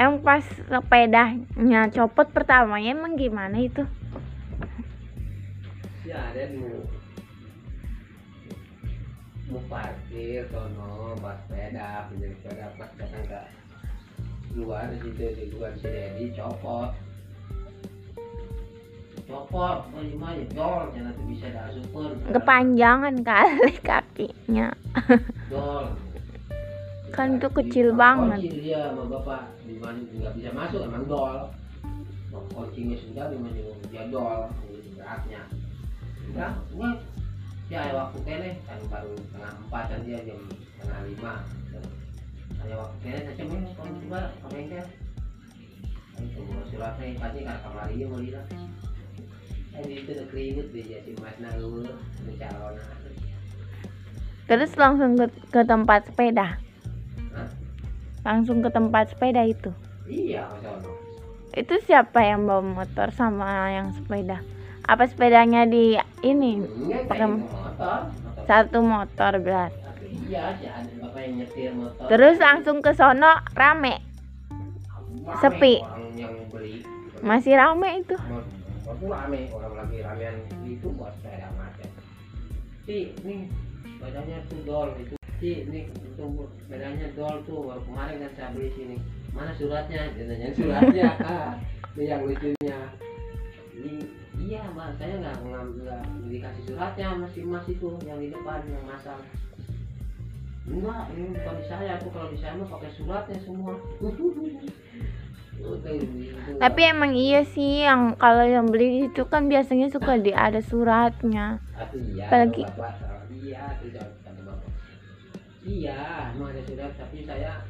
emang pas sepedanya copot pertamanya emang gimana itu? Si ada mau mau parkir sono pas sepeda pinjam sepeda pas datang ke luar situ di luar si Dedi copot copot mau gimana jol jangan bisa dah super. Kepanjangan kali kakinya. Jol Kan itu kecil banget. kunci dia sama bapak. Di mana nggak bisa masuk emang dol. Kuncinya sudah di mana dia dol. Beratnya. Udah nggak ya waktu kene kan baru tengah empat kan dia jam tengah lima. Ada waktu kene saya cuma kalau coba ke bengkel. Itu mau suratnya pasti kan kamar dia mau lihat eh itu udah keribut deh jadi mas nanggur calon. Terus langsung ke, ke tempat sepeda? Langsung ke tempat sepeda itu. Iya itu siapa yang bawa motor sama yang sepeda? Apa sepedanya di ini? Enggak, Pakai motor satu motor berat iya sih ada bapak yang nyetir motor. Terus langsung ke sono rame. Rame sepi. masih rame itu. Rame orang lagi ramean itu buat sepeda macet. Si ini badannya tuh dol itu si ini itu sepedanya dol tuh baru kemarin kan saya beli sini. Mana suratnya? Dia nanya suratnya ah, itu yang lucunya. Ini iya mbak. Saya nggak nggak dikasih suratnya masih mas itu yang di depan yang masang enggak ini bukan di saya. Tuh kalau di saya mah pakai suratnya semua. Tapi emang iya sih yang kalau yang beli itu kan biasanya suka di ada suratnya. Iya, Apalagi- iya, Iya, emang ada surat, tapi saya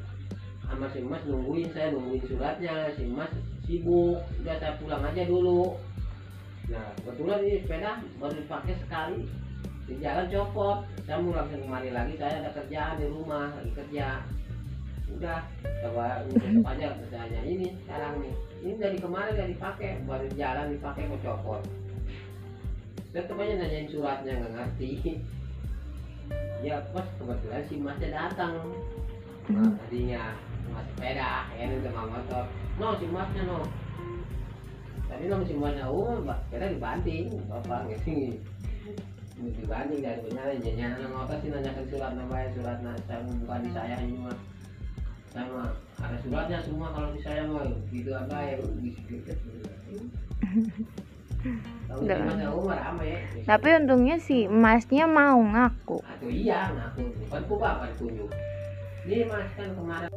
sama si Mas nungguin, saya nungguin suratnya, si Mas sibuk, udah saya pulang aja dulu. Nah, kebetulan ini sepeda baru dipakai sekali, di jalan copot, saya mau langsung kemari lagi, saya ada kerjaan di rumah, lagi kerja. Udah, coba tutup aja kerjanya ini sekarang nih. Ini dari kemarin udah dipakai, baru jalan dipakai kok copot dan temannya nanyain suratnya nggak ngerti ya pas kebetulan si masnya datang. Nah, tadinya mas sepeda ya ini udah motor. No si masnya no. Tapi no si masnya oh mbak sepeda dibanting. Bapak gitu dibanting dari benar jadinya anak motor sih nanyakan surat namanya surat nah saya bukan di saya ini mah. Saya mah ada suratnya semua kalau di saya mah. Gitu apa ya gitu Rame tapi untungnya si emasnya mau ngaku. Aduh iya ngaku. Bukan ku bapak tunjuk. Ini mas kan kemarin